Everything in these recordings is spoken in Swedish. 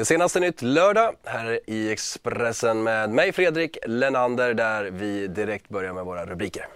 Det senaste nytt lördag här i Expressen med mig Fredrik Lenander där vi direkt börjar med våra rubriker.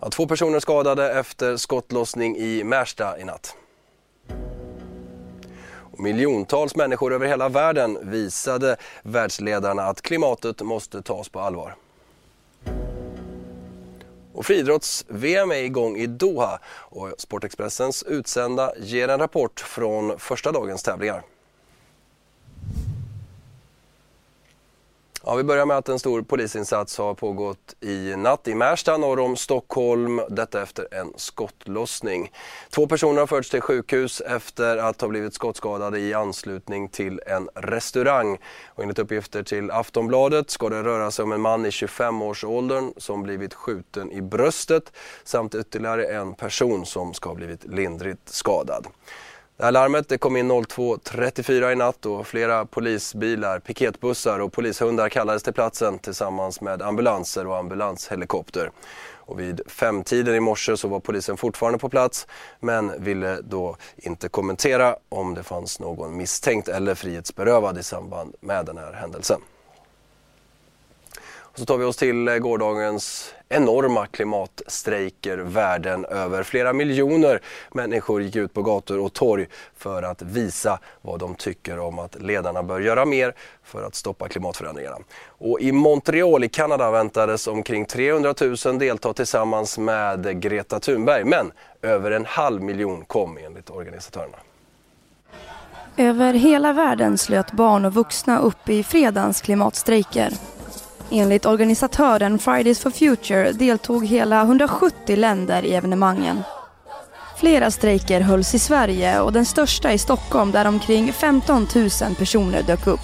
Ja, två personer skadade efter skottlossning i Märsta i natt. Och miljontals människor över hela världen visade världsledarna att klimatet måste tas på allvar. Och friidrotts-VM är igång i Doha och Sportexpressens utsända ger en rapport från första dagens tävlingar. Ja, vi börjar med att en stor polisinsats har pågått i natt i Märsta norr om Stockholm. Detta efter en skottlossning. Två personer har förts till sjukhus efter att ha blivit skottskadade i anslutning till en restaurang. Och enligt uppgifter till Aftonbladet ska det röra sig om en man i 25-årsåldern som blivit skjuten i bröstet samt ytterligare en person som ska ha blivit lindrigt skadad. Det här larmet det kom in 02.34 i natt och flera polisbilar, piketbussar och polishundar kallades till platsen tillsammans med ambulanser och ambulanshelikopter. Och vid femtiden i morse så var polisen fortfarande på plats men ville då inte kommentera om det fanns någon misstänkt eller frihetsberövad i samband med den här händelsen. Och så tar vi oss till eh, gårdagens enorma klimatstrejker världen över. Flera miljoner människor gick ut på gator och torg för att visa vad de tycker om att ledarna bör göra mer för att stoppa klimatförändringarna. Och I Montreal i Kanada väntades omkring 300 000 delta tillsammans med Greta Thunberg men över en halv miljon kom enligt organisatörerna. Över hela världen slöt barn och vuxna upp i fredagens klimatstrejker. Enligt organisatören Fridays for Future deltog hela 170 länder i evenemangen. Flera strejker hölls i Sverige och den största i Stockholm där omkring 15 000 personer dök upp.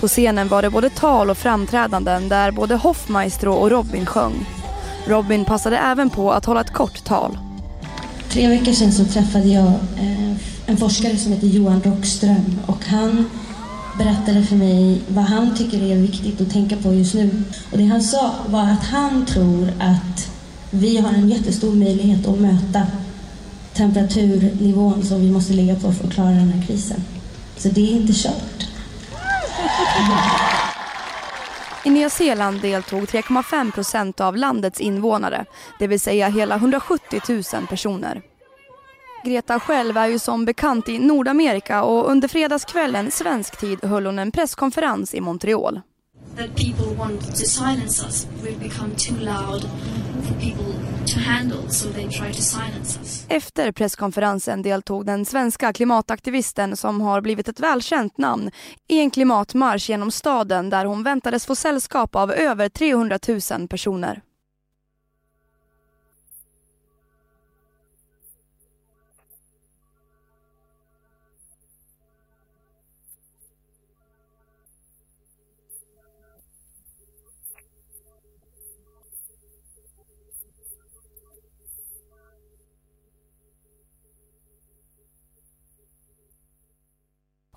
På scenen var det både tal och framträdanden där både Hoffmaestro och Robin sjöng. Robin passade även på att hålla ett kort tal. Tre veckor sedan så träffade jag eh, en forskare som heter Johan Rockström och han berättade för mig vad han tycker är viktigt att tänka på just nu. Och det han sa var att han tror att vi har en jättestor möjlighet att möta temperaturnivån som vi måste ligga på för att klara den här krisen. Så det är inte kört. I Nya Zeeland deltog 3,5 procent av landets invånare, det vill säga hela 170 000 personer. Greta själv är ju som bekant i Nordamerika och under fredagskvällen svensk tid höll hon en presskonferens i Montreal. That people want to silence us. We've become too loud for people to handle so they try to silence us. Efter presskonferensen deltog den svenska klimataktivisten som har blivit ett välkänt namn i en klimatmarsch genom staden där hon väntades få sällskap av över 300 000 personer.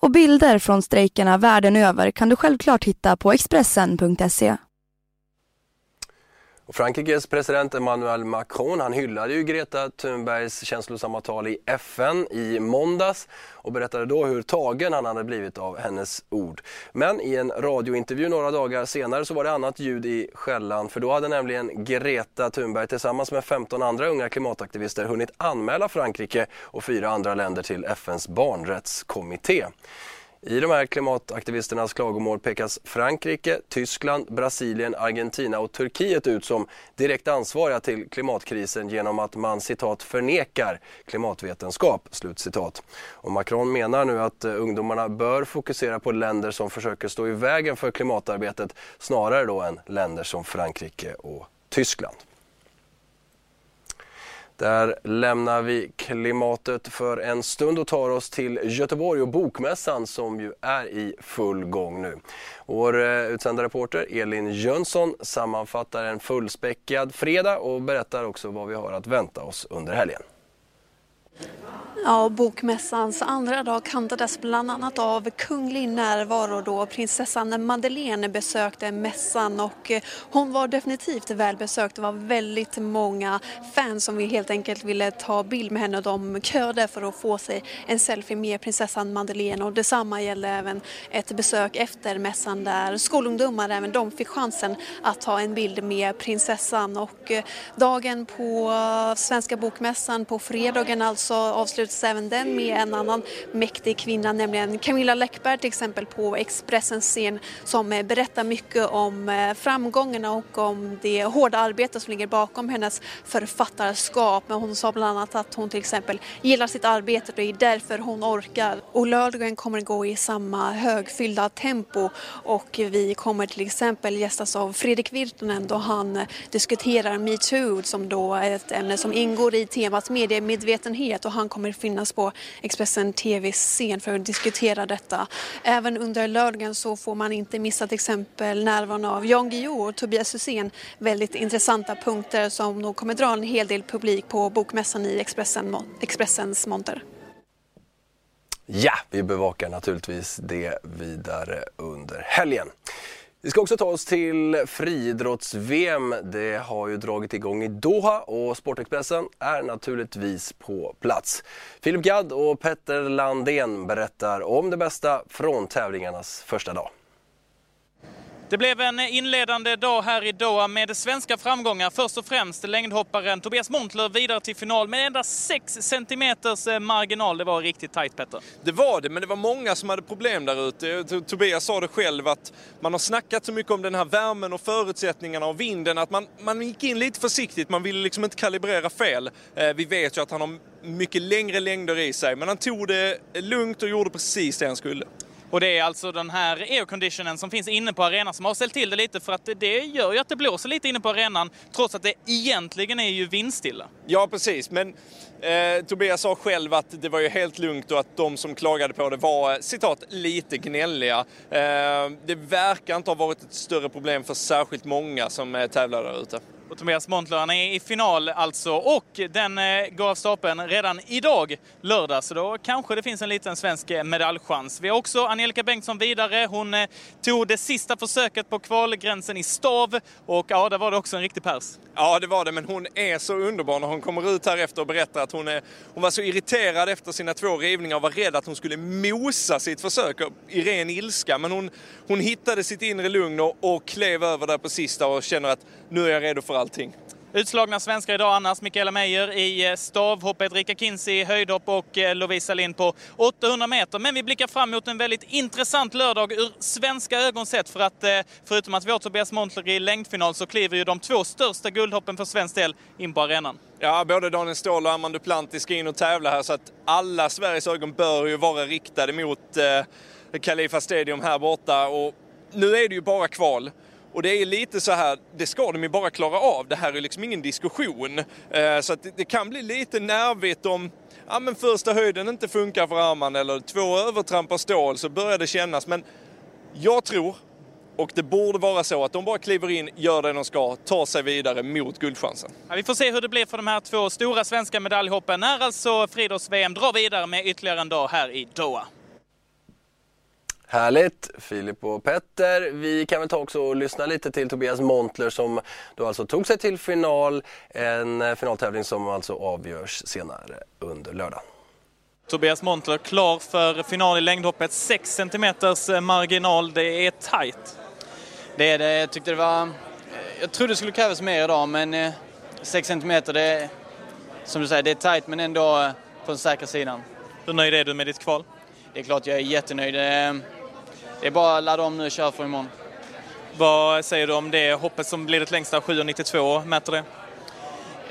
Och bilder från strejkerna världen över kan du självklart hitta på Expressen.se. Och Frankrikes president Emmanuel Macron han hyllade ju Greta Thunbergs känslosamma tal i FN i måndags och berättade då hur tagen han hade blivit av hennes ord. Men i en radiointervju några dagar senare så var det annat ljud i skällan för då hade nämligen Greta Thunberg tillsammans med 15 andra unga klimataktivister hunnit anmäla Frankrike och fyra andra länder till FNs barnrättskommitté. I de här klimataktivisternas klagomål pekas Frankrike, Tyskland, Brasilien, Argentina och Turkiet ut som direkt ansvariga till klimatkrisen genom att man citat förnekar klimatvetenskap. Slut citat. Och Macron menar nu att eh, ungdomarna bör fokusera på länder som försöker stå i vägen för klimatarbetet snarare då än länder som Frankrike och Tyskland. Där lämnar vi klimatet för en stund och tar oss till Göteborg och Bokmässan som ju är i full gång nu. Vår eh, utsända reporter Elin Jönsson sammanfattar en fullspäckad fredag och berättar också vad vi har att vänta oss under helgen. Ja, bokmässans andra dag kantades bland annat av kunglig närvaro då prinsessan Madeleine besökte mässan och eh, hon var definitivt välbesökt. Det var väldigt många fans som helt enkelt ville ta bild med henne och de köade för att få sig en selfie med prinsessan Madeleine och detsamma gällde även ett besök efter mässan där skolungdomar även de fick chansen att ta en bild med prinsessan och eh, dagen på eh, Svenska bokmässan på fredagen alltså så avslutas även den med en annan mäktig kvinna, nämligen Camilla Läckberg till exempel på Expressens scen som eh, berättar mycket om eh, framgångarna och om det hårda arbete som ligger bakom hennes författarskap. Men hon sa bland annat att hon till exempel gillar sitt arbete och det är därför hon orkar. Och lördagen kommer gå i samma högfyllda tempo och vi kommer till exempel gästas av Fredrik Virtanen då han eh, diskuterar metoo som då är ett ämne som ingår i temat mediemedvetenhet och han kommer finnas på Expressen TVs scen för att diskutera detta. Även under lördagen så får man inte missa till exempel närvaron av Jan Guillou och Tobias Hysén. Väldigt intressanta punkter som nog kommer dra en hel del publik på bokmässan i Expressen, Expressens monter. Ja, vi bevakar naturligtvis det vidare under helgen. Vi ska också ta oss till friidrotts-VM. Det har ju dragit igång i Doha och Sportexpressen är naturligtvis på plats. Filip Gadd och Petter Landén berättar om det bästa från tävlingarnas första dag. Det blev en inledande dag här i Doha med svenska framgångar. Först och främst längdhopparen Tobias Montler vidare till final med endast 6 centimeters eh, marginal. Det var riktigt tajt Petter. Det var det, men det var många som hade problem där ute. Eh, Tobias sa det själv att man har snackat så mycket om den här värmen och förutsättningarna och vinden att man, man gick in lite försiktigt. Man ville liksom inte kalibrera fel. Eh, vi vet ju att han har mycket längre längder i sig, men han tog det lugnt och gjorde precis det han skulle. Och det är alltså den här airconditionen som finns inne på arenan som har ställt till det lite för att det gör ju att det blåser lite inne på arenan trots att det egentligen är ju vindstilla. Ja precis, men eh, Tobias sa själv att det var ju helt lugnt och att de som klagade på det var citat lite gnälliga. Eh, det verkar inte ha varit ett större problem för särskilt många som eh, tävlar där ute. Och Tobias Montlör, är i final alltså och den eh, går av stapeln redan idag, lördag. Så då kanske det finns en liten svensk eh, medaljchans. Vi har också Angelica Bengtsson vidare. Hon eh, tog det sista försöket på kvalgränsen i stav och ja, där var det också en riktig pers. Ja, det var det, men hon är så underbar när hon kommer ut här efter och berättar att hon, är, hon var så irriterad efter sina två rivningar och var rädd att hon skulle mosa sitt försök i ren ilska. Men hon, hon hittade sitt inre lugn och, och klev över där på sista och känner att nu är jag redo för allting. Utslagna svenskar idag annars. Mikaela Meijer i eh, stavhoppet, Rika Kinsey i höjdhopp och eh, Lovisa Lind på 800 meter. Men vi blickar fram emot en väldigt intressant lördag ur svenska ögon sett för att eh, förutom att vi har Tobias Montler i längdfinal så kliver ju de två största guldhoppen för svensk del in på arenan. Ja, både Daniel Ståhl och Armand Duplantis ska in och tävla här så att alla Sveriges ögon bör ju vara riktade mot eh, Khalifa Stadium här borta. Och nu är det ju bara kval. Och det är lite så här, det ska de ju bara klara av. Det här är liksom ingen diskussion. Eh, så att det kan bli lite nervigt om ja, men första höjden inte funkar för Arman eller två övertramp av stål så börjar det kännas. Men jag tror, och det borde vara så, att de bara kliver in, gör det de ska, tar sig vidare mot guldchansen. Ja, vi får se hur det blir för de här två stora svenska medaljhoppen när alltså friidrotts-VM drar vidare med ytterligare en dag här i Doha. Härligt! Filip och Petter. Vi kan väl ta också och lyssna lite till Tobias Montler som då alltså tog sig till final. En eh, finaltävling som alltså avgörs senare under lördagen. Tobias Montler klar för final i längdhoppet. 6 cm eh, marginal. Det är tight. Det är det. Jag tyckte det var... Jag trodde det skulle krävas mer idag men 6 eh, cm det är... Som du säger, det är tight men ändå på den säkra sidan. Hur nöjd är du med ditt kval? Det är klart jag är jättenöjd. Det är bara att ladda om nu och köra för imorgon. Vad säger du om det hoppet som blir det längsta, 7,92? Mäter det?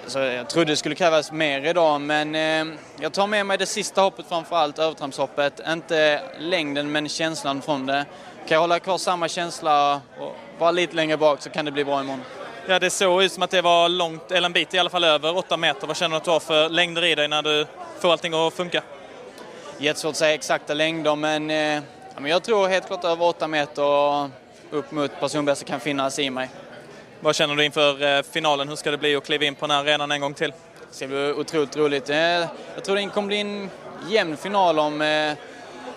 Så jag trodde det skulle krävas mer idag, men eh, jag tar med mig det sista hoppet framförallt, övertrampshoppet. Inte längden, men känslan från det. Kan jag hålla kvar samma känsla och vara lite längre bak så kan det bli bra imorgon. Ja, det såg ut som att det var långt, eller en bit i alla fall över 8 meter. Vad känner du att du har för längder i dig när du får allting att funka? Jättesvårt att säga exakta längder, men, eh, ja, men jag tror helt klart över 8 meter och upp mot personbästa kan finnas i mig. Vad känner du inför eh, finalen? Hur ska det bli att kliva in på den här arenan en gång till? Det ska bli otroligt roligt. Eh, jag tror det kommer bli en jämn final om eh,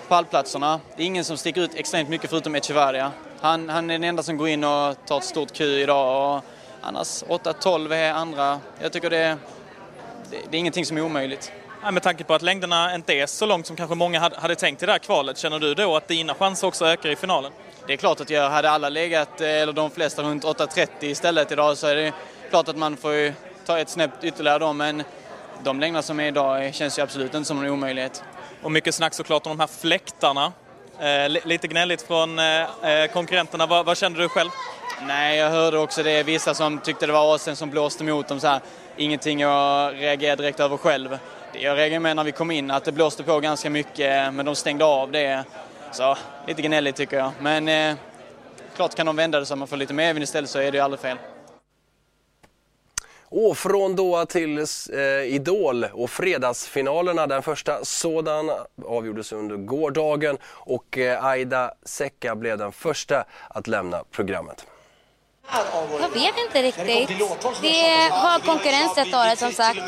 pallplatserna. Det är ingen som sticker ut extremt mycket förutom Echevarria. Han, han är den enda som går in och tar ett stort Q idag. Och annars 8-12 är andra. Jag tycker det, det, det är ingenting som är omöjligt. Ja, med tanke på att längderna inte är så långt som kanske många hade, tänkt i det här kvalet, känner du då att dina chanser också ökar i finalen? Det är klart att jag hade alla legat, eh, eller de flesta, runt 8.30 istället idag så är det klart att man får ta ett snäpp ytterligare då, men de längder som är idag känns ju absolut inte som en omöjlighet. Och mycket snack såklart om de här fläktarna. Eh, lite gnälligt från eh, eh, konkurrenterna. Vad, vad kände du själv? Nej, jag hörde också det. Vissa som tyckte det var åsen som blåste emot dem så här. Ingenting jag reagerade direkt över själv. Jag reagerade med när vi kom in, att det blåste på ganska mycket, men de stängde av det. Så lite gnälligt tycker jag. Men eh, klart kan de vända det så att man får lite mer medvind istället så är det ju aldrig fel. Och från Doha till eh, Idol och fredagsfinalerna. Den första sådan avgjordes under gårdagen och eh, Aida Secka blev den första att lämna programmet. Jag vet inte riktigt. Det var konkurrens detta året som sagt.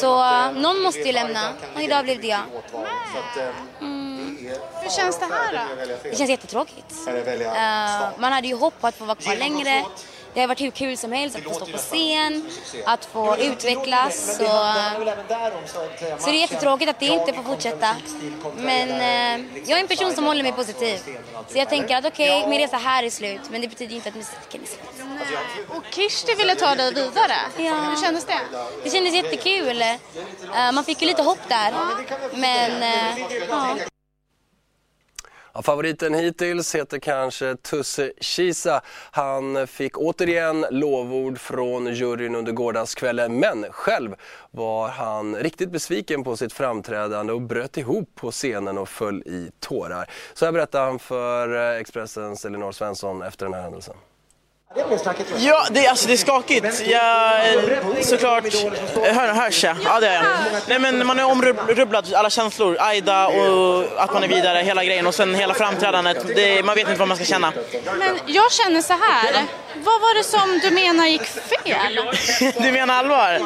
Så någon måste ju lämna och idag blev det jag. Mm. Hur känns det här då? Det känns jättetråkigt. Uh, man hade ju hoppats på att få vara längre. Det har varit hur kul som helst att få stå på scen, att få utvecklas. Så, så det är jättetråkigt att det inte får fortsätta. Men eh, jag är en person som håller mig positiv. Så jag tänker att okej, okay, min resa här är slut, men det betyder inte att musiken är slut. Och Kirsti ville ta dig vidare. Ja. Hur kändes det? Det kändes jättekul. Man fick ju lite hopp där. Men, ja. Ja, favoriten hittills heter kanske Tusse Kisa. Han fick återigen lovord från juryn under gårdagskvällen men själv var han riktigt besviken på sitt framträdande och bröt ihop på scenen och föll i tårar. Så här berättar han för eh, Expressens Elinor Svensson efter den här händelsen. Ja, det, alltså, det är skakigt. Jag, såklart, hör, hörs jag? Ja, det är jag. Nej, men man är omrubblad, alla känslor. Aida och att man är vidare, hela grejen. Och sen hela framträdandet. Det, man vet inte vad man ska känna. Men jag känner så här. Vad var det som du menar gick fel? du menar allvar?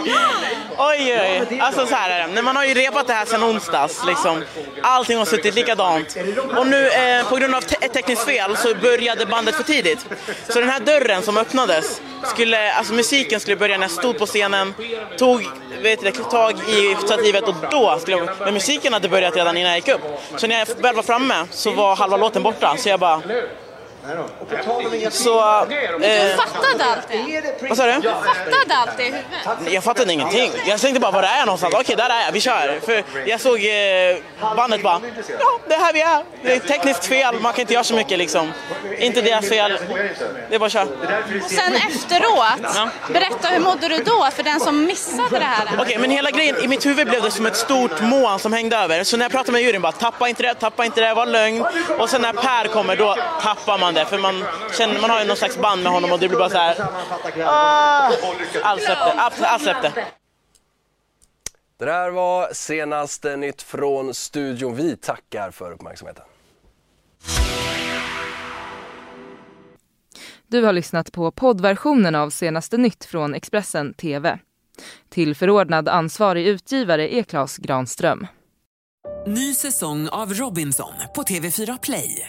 Oj, oj. Alltså så här är det. Man har ju repat det här sedan onsdags. Liksom. Allting har suttit likadant. Och nu eh, på grund av te ett tekniskt fel så började bandet för tidigt. Så den här dörren som öppnades, skulle, alltså musiken skulle börja när jag stod på scenen, tog vet du, tag i stativet och då skulle jag... Men musiken hade börjat redan innan jag gick upp. Så när jag väl var framme så var halva låten borta. Så jag bara... Så, eh, du fattade allt det? Vad sa du? Du fattade allt det i huvudet? Jag fattade ingenting. Jag tänkte bara, var är jag någonstans? Okej, där är jag, vi kör. För jag såg eh, bandet bara, ja, det är här vi är. Det är tekniskt fel, man kan inte göra så mycket liksom. Inte deras fel. Det är bara att köra. Och sen efteråt, ja. berätta hur mådde du då för den som missade det här? Okej, okay, men hela grejen, i mitt huvud blev det som ett stort moln som hängde över. Så när jag pratade med juryn bara, tappa inte det, tappa inte det, var lögn. Och sen när Per kommer, då tappar man det. För man, känner, man har ju någon slags band med honom och det blir bara så här. Ah, allt släppte. Allt släppte. Det där var senaste nytt från studion. Vi tackar för uppmärksamheten. Du har lyssnat på poddversionen av senaste nytt från Expressen TV. Tillförordnad ansvarig utgivare är Klas Granström. Ny säsong av Robinson på TV4 Play.